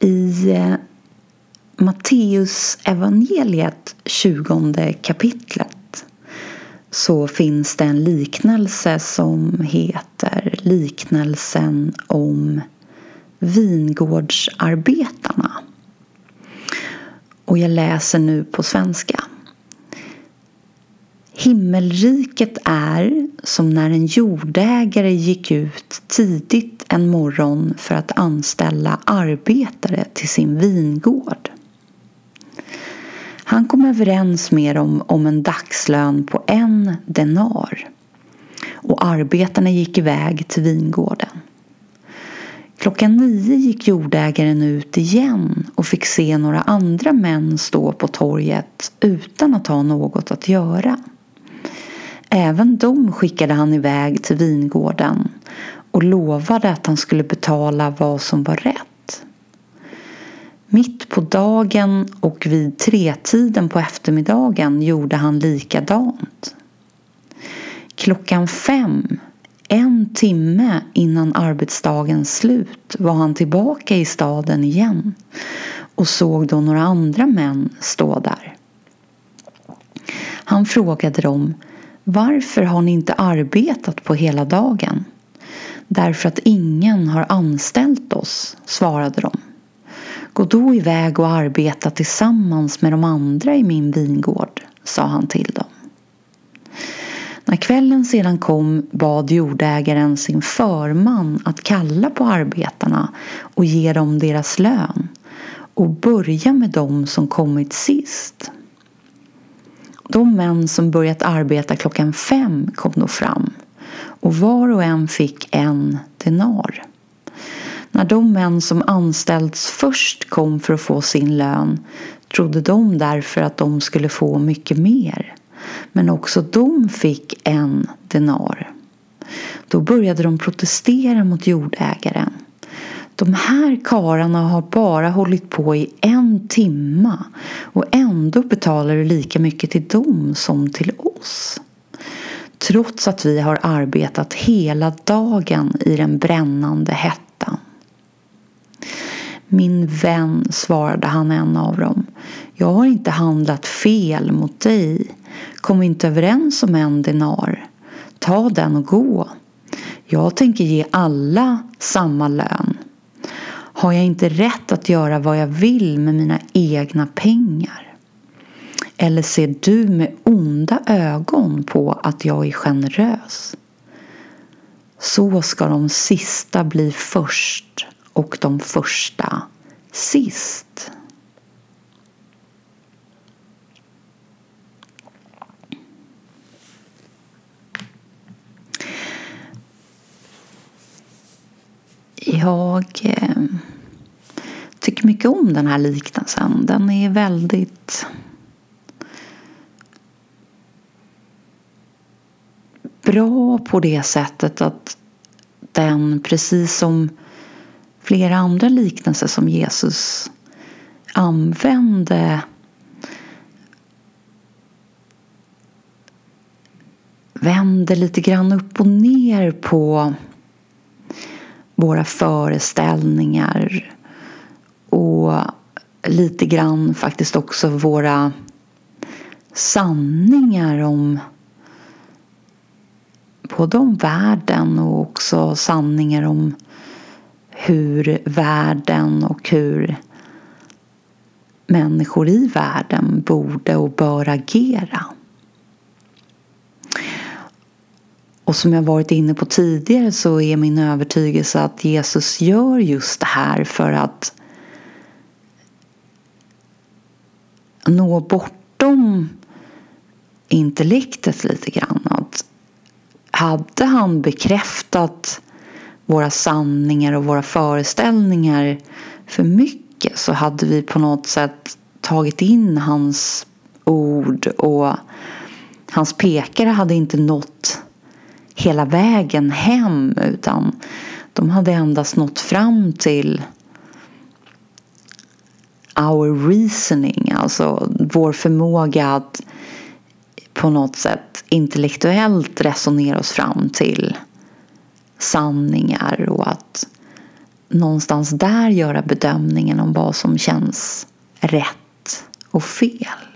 I eh, Matteus evangeliet 20 kapitlet så finns det en liknelse som heter liknelsen om vingårdsarbetarna. Och jag läser nu på svenska. Himmelriket är som när en jordägare gick ut tidigt en morgon för att anställa arbetare till sin vingård. Han kom överens med dem om en dagslön på en denar och arbetarna gick iväg till vingården. Klockan nio gick jordägaren ut igen och fick se några andra män stå på torget utan att ha något att göra. Även dem skickade han iväg till vingården och lovade att han skulle betala vad som var rätt. Mitt på dagen och vid tretiden på eftermiddagen gjorde han likadant. Klockan fem, en timme innan arbetsdagens slut, var han tillbaka i staden igen och såg då några andra män stå där. Han frågade dem varför har ni inte arbetat på hela dagen? Därför att ingen har anställt oss, svarade de. Gå då iväg och arbeta tillsammans med de andra i min vingård, sa han till dem. När kvällen sedan kom bad jordägaren sin förman att kalla på arbetarna och ge dem deras lön och börja med dem som kommit sist. De män som börjat arbeta klockan fem kom då fram och var och en fick en denar. När de män som anställts först kom för att få sin lön trodde de därför att de skulle få mycket mer. Men också de fick en denar. Då började de protestera mot jordägaren. De här kararna har bara hållit på i en timma och ändå betalar du lika mycket till dem som till oss. Trots att vi har arbetat hela dagen i den brännande hettan. Min vän, svarade han en av dem. Jag har inte handlat fel mot dig. Kom inte överens om en denar. Ta den och gå. Jag tänker ge alla samma lön. Har jag inte rätt att göra vad jag vill med mina egna pengar? Eller ser du med onda ögon på att jag är generös? Så ska de sista bli först och de första sist. Jag eh, tycker mycket om den här liknelsen. Den är väldigt bra på det sättet att den, precis som flera andra liknelser som Jesus använde vänder lite grann upp och ner på våra föreställningar och lite grann faktiskt också våra sanningar om både om världen och också sanningar om hur världen och hur människor i världen borde och bör agera. Och som jag varit inne på tidigare så är min övertygelse att Jesus gör just det här för att nå bortom intellektet lite grann. Att hade han bekräftat våra sanningar och våra föreställningar för mycket så hade vi på något sätt tagit in hans ord och hans pekare hade inte nått hela vägen hem utan de hade endast nått fram till our reasoning, alltså vår förmåga att på något sätt intellektuellt resonera oss fram till sanningar och att någonstans där göra bedömningen om vad som känns rätt och fel.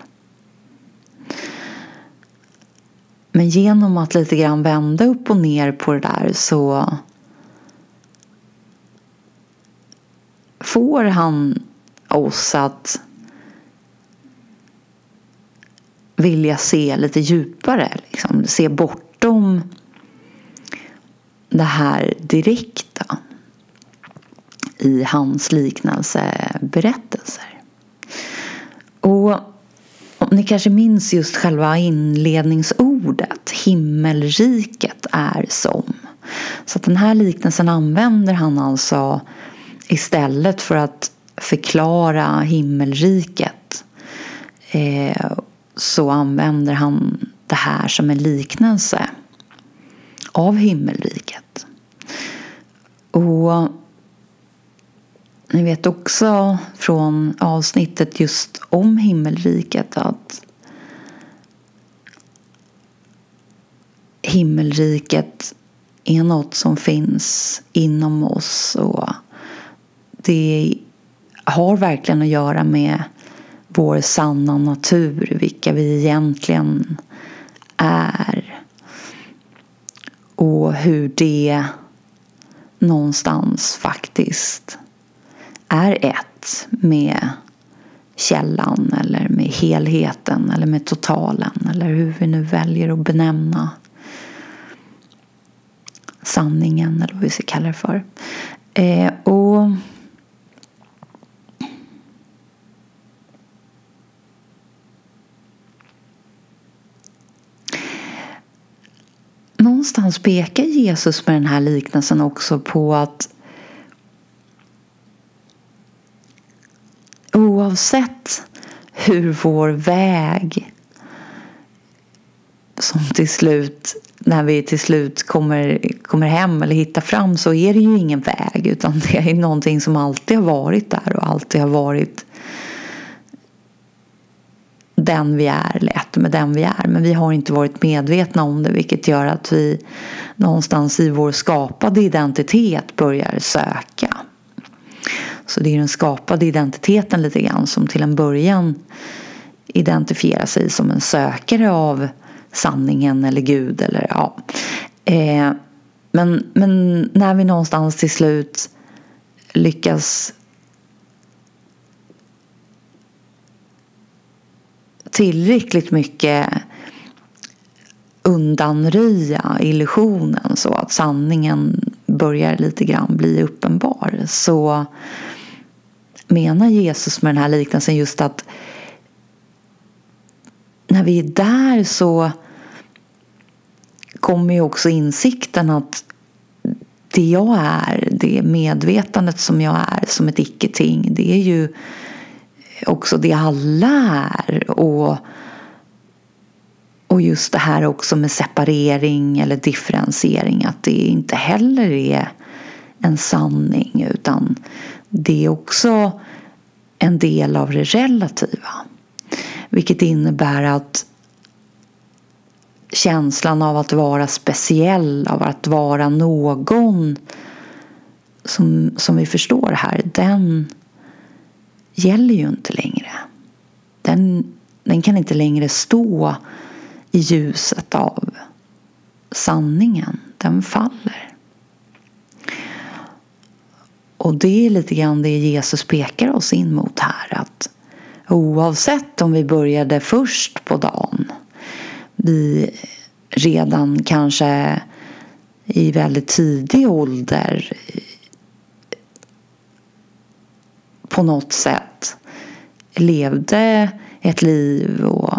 Men genom att lite grann vända upp och ner på det där så får han oss att vilja se lite djupare, liksom, se bortom det här direkta i hans liknelseberättelser. Och ni kanske minns just själva inledningsordet, himmelriket är som. Så att den här liknelsen använder han alltså istället för att förklara himmelriket eh, så använder han det här som en liknelse av himmelriket. Och ni vet också från avsnittet just om himmelriket att himmelriket är något som finns inom oss och det har verkligen att göra med vår sanna natur, vilka vi egentligen är och hur det någonstans faktiskt är ett med källan eller med helheten eller med totalen eller hur vi nu väljer att benämna sanningen eller vad vi ska kalla det för. Eh, och Någonstans pekar Jesus med den här liknelsen också på att oavsett hur vår väg som till slut, när vi till slut kommer, kommer hem eller hittar fram så är det ju ingen väg utan det är någonting som alltid har varit där och alltid har varit den vi är, eller ett med den vi är. Men vi har inte varit medvetna om det vilket gör att vi någonstans i vår skapade identitet börjar söka. Så det är den skapade identiteten lite grann som till en början identifierar sig som en sökare av sanningen eller Gud eller ja. Eh, men, men när vi någonstans till slut lyckas tillräckligt mycket undanröja illusionen så att sanningen börjar lite grann bli uppenbar så menar Jesus med den här liknelsen just att när vi är där så kommer ju också insikten att det jag är, det medvetandet som jag är som ett icke-ting, det är ju också det alla är. Och, och just det här också med separering eller differentiering, att det inte heller är en sanning utan det är också en del av det relativa. Vilket innebär att känslan av att vara speciell, av att vara någon som, som vi förstår här, den gäller ju inte längre. Den, den kan inte längre stå i ljuset av sanningen. Den faller. Och det är lite grann det Jesus pekar oss in mot här. Att oavsett om vi började först på dagen. Vi redan kanske i väldigt tidig ålder på något sätt levde ett liv och,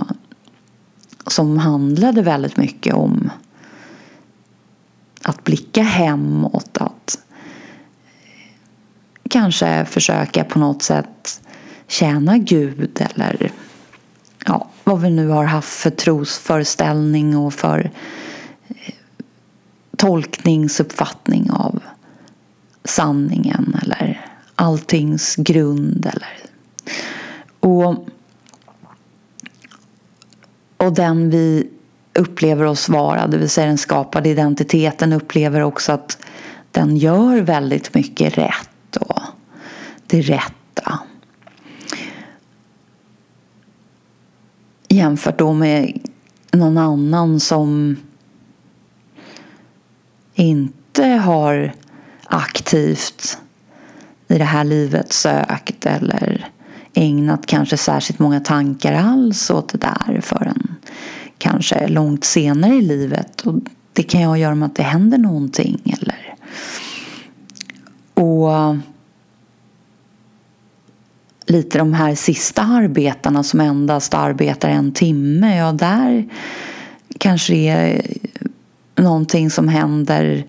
som handlade väldigt mycket om att blicka hemåt, att kanske försöka på något sätt tjäna Gud eller ja, vad vi nu har haft för trosföreställning och för eh, tolkningsuppfattning av sanningen eller alltings grund. Eller. Och, och den vi upplever oss vara, det vill säga den skapade identiteten, upplever också att den gör väldigt mycket rätt och det rätta. Jämfört då med någon annan som inte har aktivt i det här livet sökt eller ägnat kanske särskilt många tankar alls åt det där förrän kanske långt senare i livet. Och det kan ju göra med att det händer någonting eller och lite de här sista arbetarna som endast arbetar en timme, ja där kanske det är någonting som händer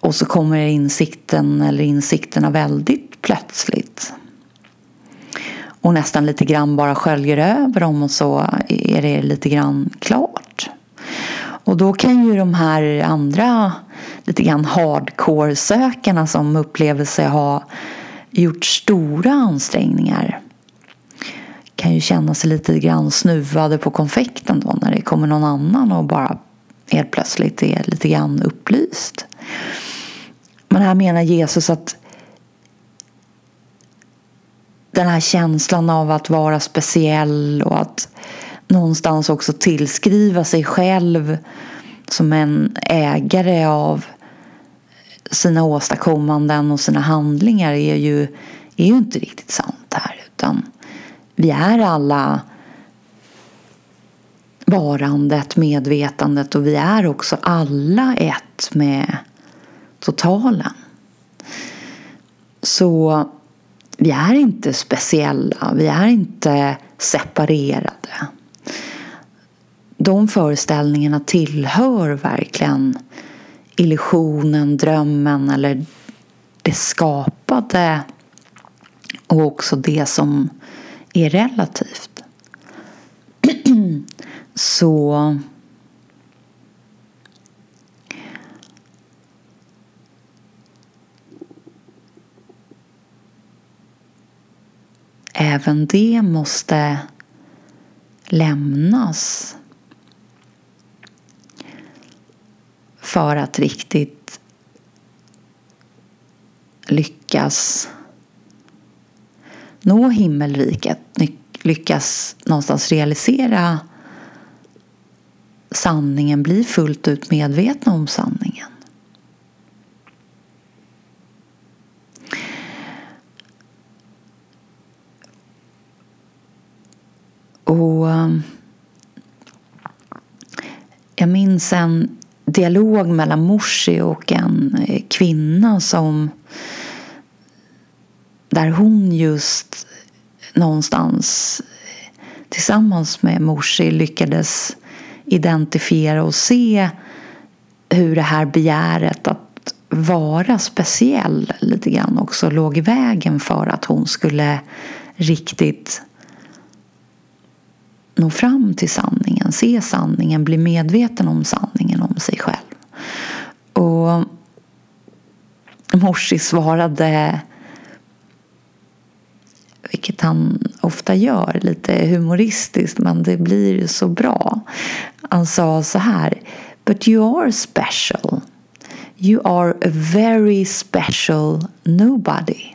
och så kommer insikten eller insikterna väldigt plötsligt. Och nästan lite grann bara sköljer över dem och så är det lite grann klart. Och då kan ju de här andra lite grann hardcore-sökarna som upplever sig ha gjort stora ansträngningar kan ju känna sig lite grann snuvade på konfekten då när det kommer någon annan och bara helt plötsligt är lite grann upplyst. Men här menar Jesus att den här känslan av att vara speciell och att någonstans också tillskriva sig själv som en ägare av sina åstadkommanden och sina handlingar är ju, är ju inte riktigt sant här. Utan vi är alla varandet, medvetandet och vi är också alla ett med totalen. Så vi är inte speciella, vi är inte separerade. De föreställningarna tillhör verkligen illusionen, drömmen eller det skapade och också det som är relativt. Så även det måste lämnas för att riktigt lyckas nå himmelriket, lyckas någonstans realisera sanningen, bli fullt ut medvetna om sanningen. Och eh, jag minns en dialog mellan Morsi och en eh, kvinna som där hon just någonstans eh, tillsammans med Morsi lyckades identifiera och se hur det här begäret att vara speciell lite grann också låg i vägen för att hon skulle riktigt nå fram till sanningen, se sanningen, bli medveten om sanningen om sig själv. Och Morsi svarade, vilket han ofta gör, lite humoristiskt men det blir så bra. Han sa så här, But you are special. You are a very special nobody.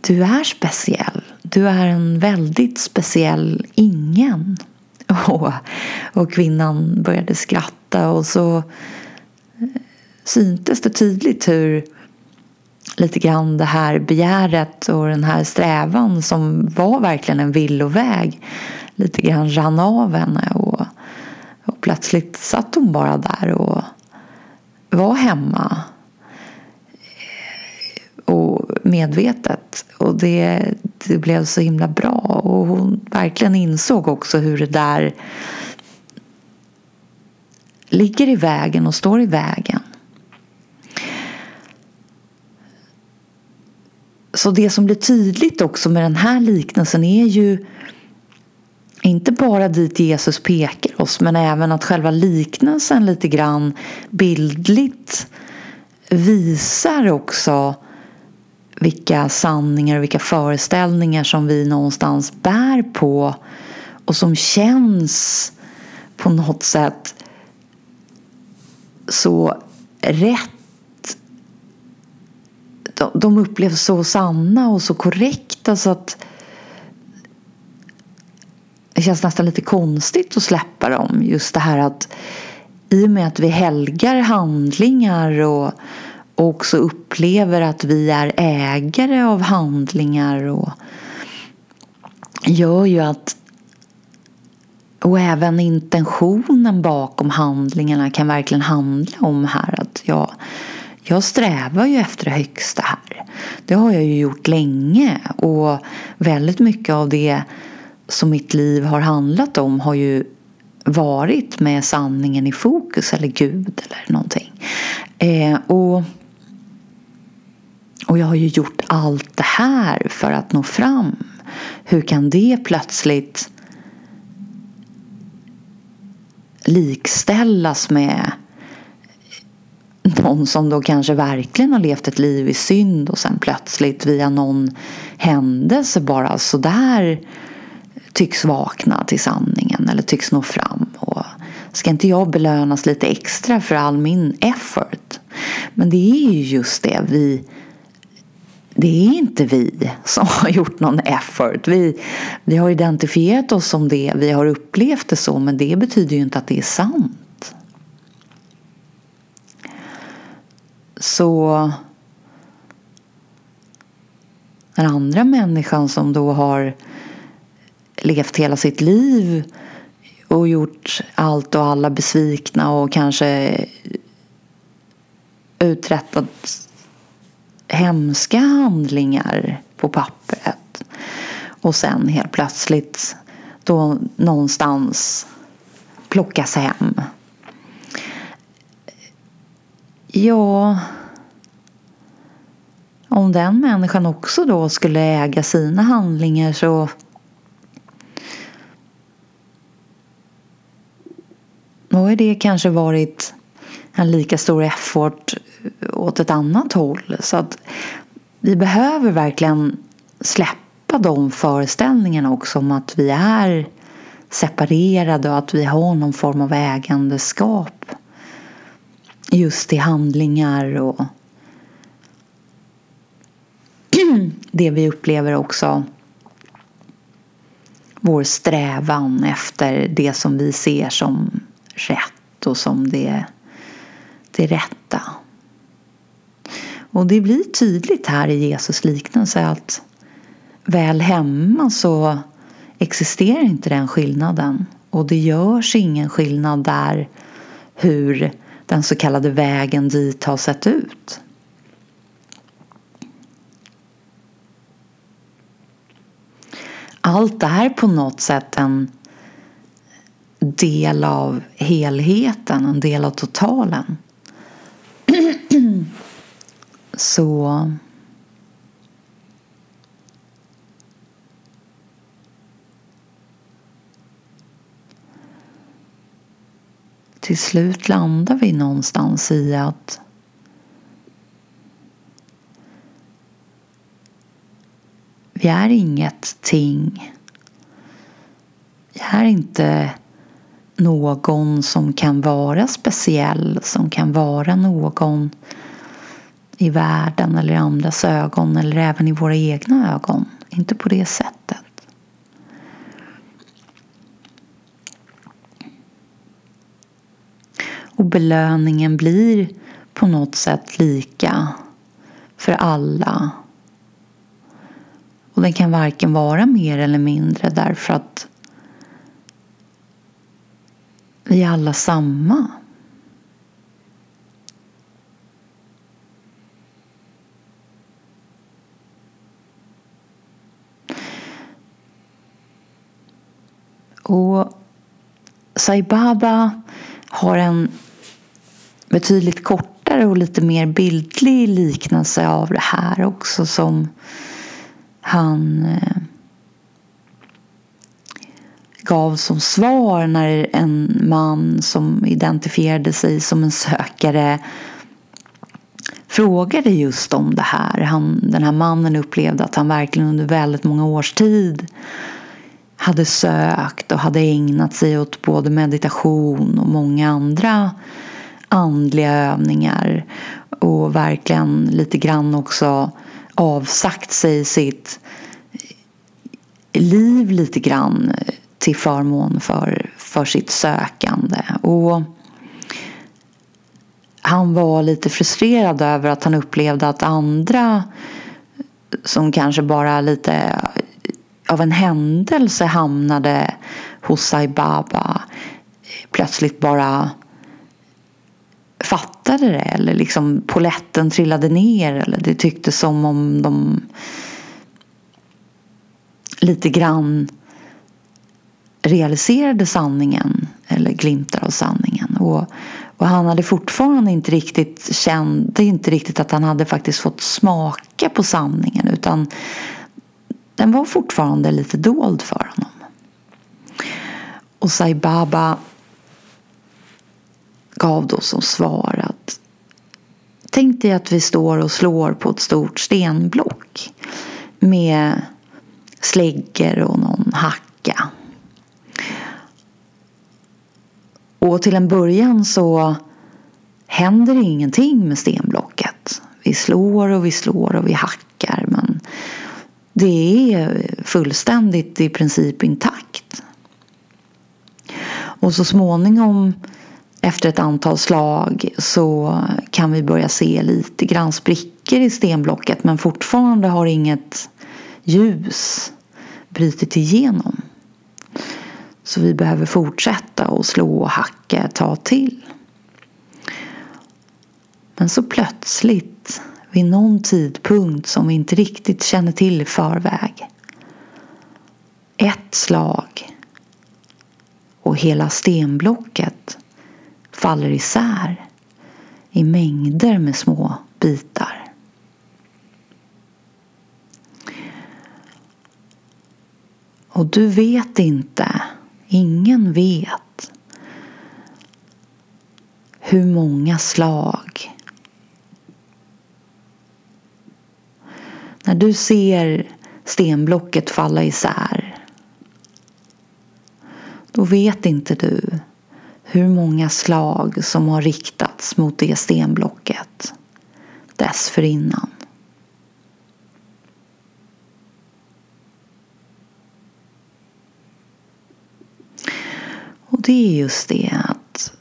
Du är speciell. Du är en väldigt speciell ingen. Och, och kvinnan började skratta och så eh, syntes det tydligt hur lite grann det här begäret och den här strävan som var verkligen en villoväg lite grann rann av henne och, och plötsligt satt hon bara där och var hemma och medvetet och det, det blev så himla bra och hon verkligen insåg också hur det där ligger i vägen och står i vägen. Så det som blir tydligt också med den här liknelsen är ju inte bara dit Jesus pekar oss men även att själva liknelsen lite grann bildligt visar också vilka sanningar och vilka föreställningar som vi någonstans bär på och som känns på något sätt så rätt de, upplevs så sanna och så korrekta så att det känns nästan lite konstigt att släppa dem. Just det här att i och med att vi helgar handlingar och och också upplever att vi är ägare av handlingar och gör ju att och även intentionen bakom handlingarna kan verkligen handla om här att jag, jag strävar ju efter det högsta här. Det har jag ju gjort länge och väldigt mycket av det som mitt liv har handlat om har ju varit med sanningen i fokus eller Gud eller någonting. Eh, och, och jag har ju gjort allt det här för att nå fram. Hur kan det plötsligt likställas med någon som då kanske verkligen har levt ett liv i synd och sen plötsligt via någon händelse bara sådär tycks vakna till sanningen eller tycks nå fram. Och ska inte jag belönas lite extra för all min effort? Men det är ju just det vi det är inte vi som har gjort någon effort. Vi, vi har identifierat oss som det, vi har upplevt det så, men det betyder ju inte att det är sant. Så den andra människan som då har levt hela sitt liv och gjort allt och alla besvikna och kanske uträttat hemska handlingar på pappret och sen helt plötsligt då någonstans plockas hem. Ja, om den människan också då skulle äga sina handlingar så då har det kanske varit en lika stor effort åt ett annat håll. Så att vi behöver verkligen släppa de föreställningarna också om att vi är separerade och att vi har någon form av ägandeskap just i handlingar och det vi upplever också vår strävan efter det som vi ser som rätt och som det, det rätta. Och det blir tydligt här i Jesus liknelse att väl hemma så existerar inte den skillnaden. Och det görs ingen skillnad där hur den så kallade vägen dit har sett ut. Allt är på något sätt en del av helheten, en del av totalen. Så till slut landar vi någonstans i att vi är inget ting. Vi är inte någon som kan vara speciell, som kan vara någon i världen eller i andras ögon eller även i våra egna ögon. Inte på det sättet. Och belöningen blir på något sätt lika för alla. Och den kan varken vara mer eller mindre därför att vi är alla samma. Och Sai Baba har en betydligt kortare och lite mer bildlig liknelse av det här också som han eh, gav som svar när en man som identifierade sig som en sökare frågade just om det här. Han, den här mannen upplevde att han verkligen under väldigt många års tid hade sökt och hade ägnat sig åt både meditation och många andra andliga övningar och verkligen lite grann också avsagt sig sitt liv lite grann till förmån för, för sitt sökande. Och han var lite frustrerad över att han upplevde att andra som kanske bara lite av en händelse hamnade hos Sai Baba plötsligt bara fattade det eller liksom poletten trillade ner eller det tycktes som om de lite grann realiserade sanningen eller glimtar av sanningen. Och, och han hade fortfarande inte riktigt kände inte riktigt att han hade faktiskt fått smaka på sanningen utan den var fortfarande lite dold för honom. Och Sai Baba gav då som svar att Tänk dig att vi står och slår på ett stort stenblock med släggor och någon hacka. Och till en början så händer ingenting med stenblocket. Vi slår och vi slår och vi hackar men det är fullständigt i princip intakt. Och så småningom efter ett antal slag så kan vi börja se lite grann sprickor i stenblocket men fortfarande har inget ljus brutit igenom. Så vi behöver fortsätta och slå och hacka ett tag till. Men så plötsligt, vid någon tidpunkt som vi inte riktigt känner till i förväg. Ett slag och hela stenblocket faller isär i mängder med små bitar. Och du vet inte, ingen vet hur många slag När du ser stenblocket falla isär då vet inte du hur många slag som har riktats mot det stenblocket dessförinnan. Och det är just det att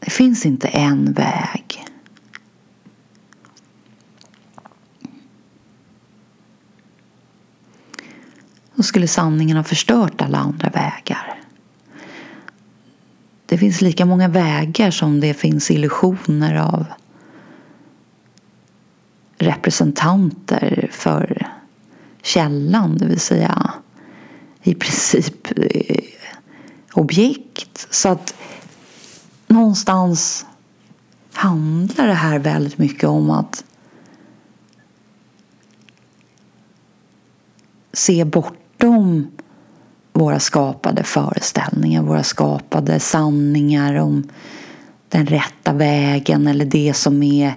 det finns inte en väg Då skulle sanningen ha förstört alla andra vägar. Det finns lika många vägar som det finns illusioner av representanter för källan, det vill säga i princip eh, objekt. Så att någonstans handlar det här väldigt mycket om att se bortom våra skapade föreställningar, våra skapade sanningar om den rätta vägen eller det som är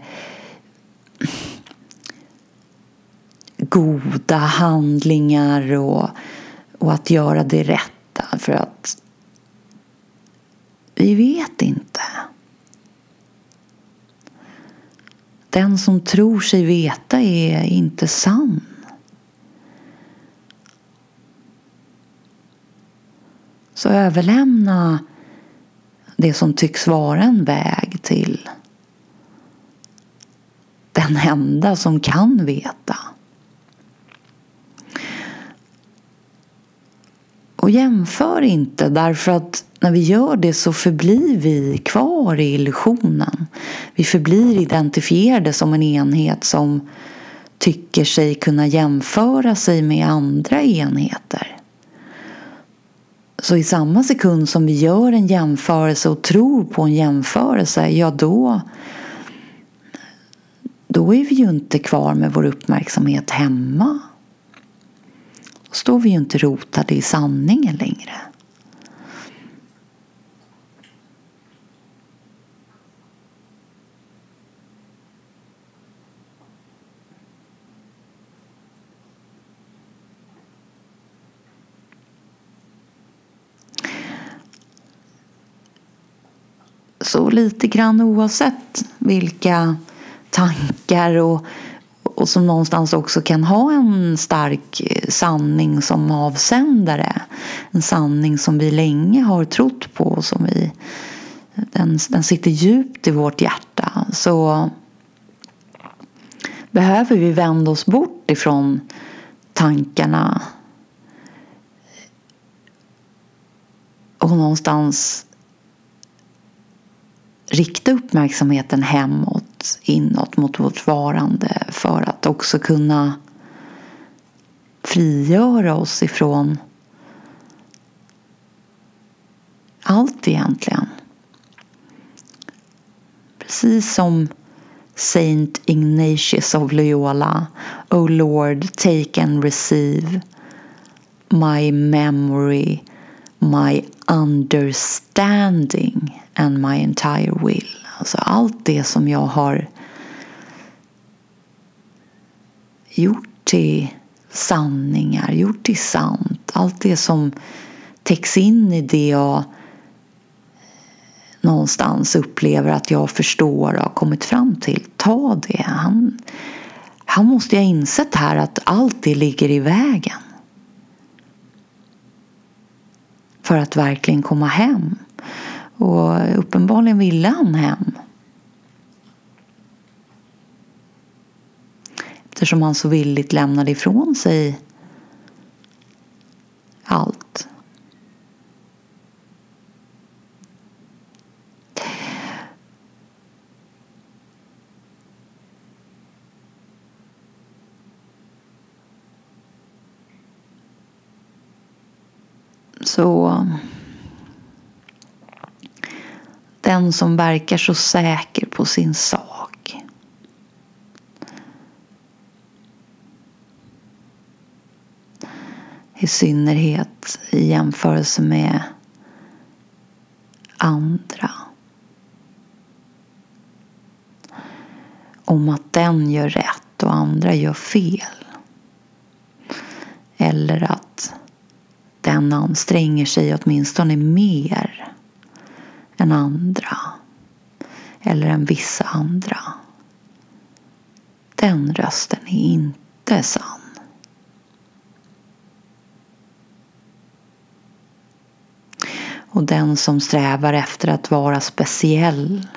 goda handlingar och, och att göra det rätta. För att vi vet inte. Den som tror sig veta är inte sann. Så överlämna det som tycks vara en väg till den enda som kan veta. Och jämför inte därför att när vi gör det så förblir vi kvar i illusionen. Vi förblir identifierade som en enhet som tycker sig kunna jämföra sig med andra enheter. Så i samma sekund som vi gör en jämförelse och tror på en jämförelse, ja då, då är vi ju inte kvar med vår uppmärksamhet hemma. Då står vi ju inte rotade i sanningen längre. Så lite grann oavsett vilka tankar och, och som någonstans också kan ha en stark eh, sanning som avsändare. En sanning som vi länge har trott på och som vi, den, den sitter djupt i vårt hjärta. Så behöver vi vända oss bort ifrån tankarna och någonstans rikta uppmärksamheten hemåt, inåt mot vårt varande för att också kunna frigöra oss ifrån allt egentligen. Precis som Saint Ignatius of Loyola O Lord, take and receive my memory, my understanding and my entire will. Alltså allt det som jag har gjort till sanningar, gjort till sant. Allt det som täcks in i det jag någonstans upplever att jag förstår och har kommit fram till. Ta det. Han, han måste ju ha insett här att allt det ligger i vägen. För att verkligen komma hem. Och uppenbarligen ville han hem. Eftersom han så villigt lämnade ifrån sig allt. Så någon som verkar så säker på sin sak. I synnerhet i jämförelse med andra. Om att den gör rätt och andra gör fel. Eller att den anstränger sig åtminstone mer än andra. Eller än vissa andra. Den rösten är inte sann. Och den som strävar efter att vara speciell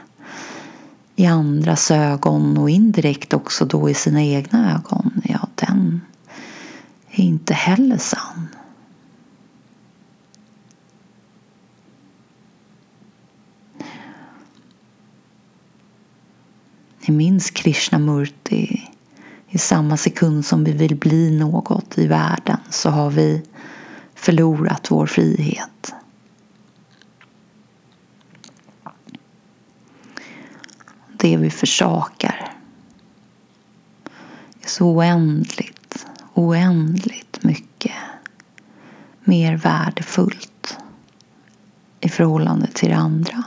i andras ögon och indirekt också då i sina egna ögon, ja den är inte heller sann. Ni minns Krishnamurti. I samma sekund som vi vill bli något i världen så har vi förlorat vår frihet. Det vi försakar är så oändligt, oändligt mycket mer värdefullt i förhållande till det andra.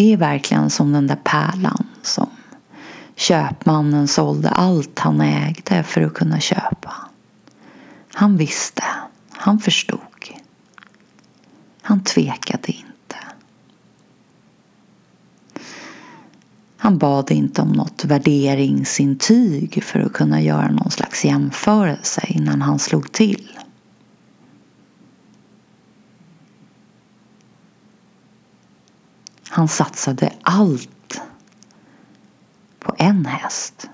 Det är verkligen som den där pärlan som köpmannen sålde allt han ägde för att kunna köpa. Han visste, han förstod. Han tvekade inte. Han bad inte om något värderingsintyg för att kunna göra någon slags jämförelse innan han slog till. Han satsade allt på en häst.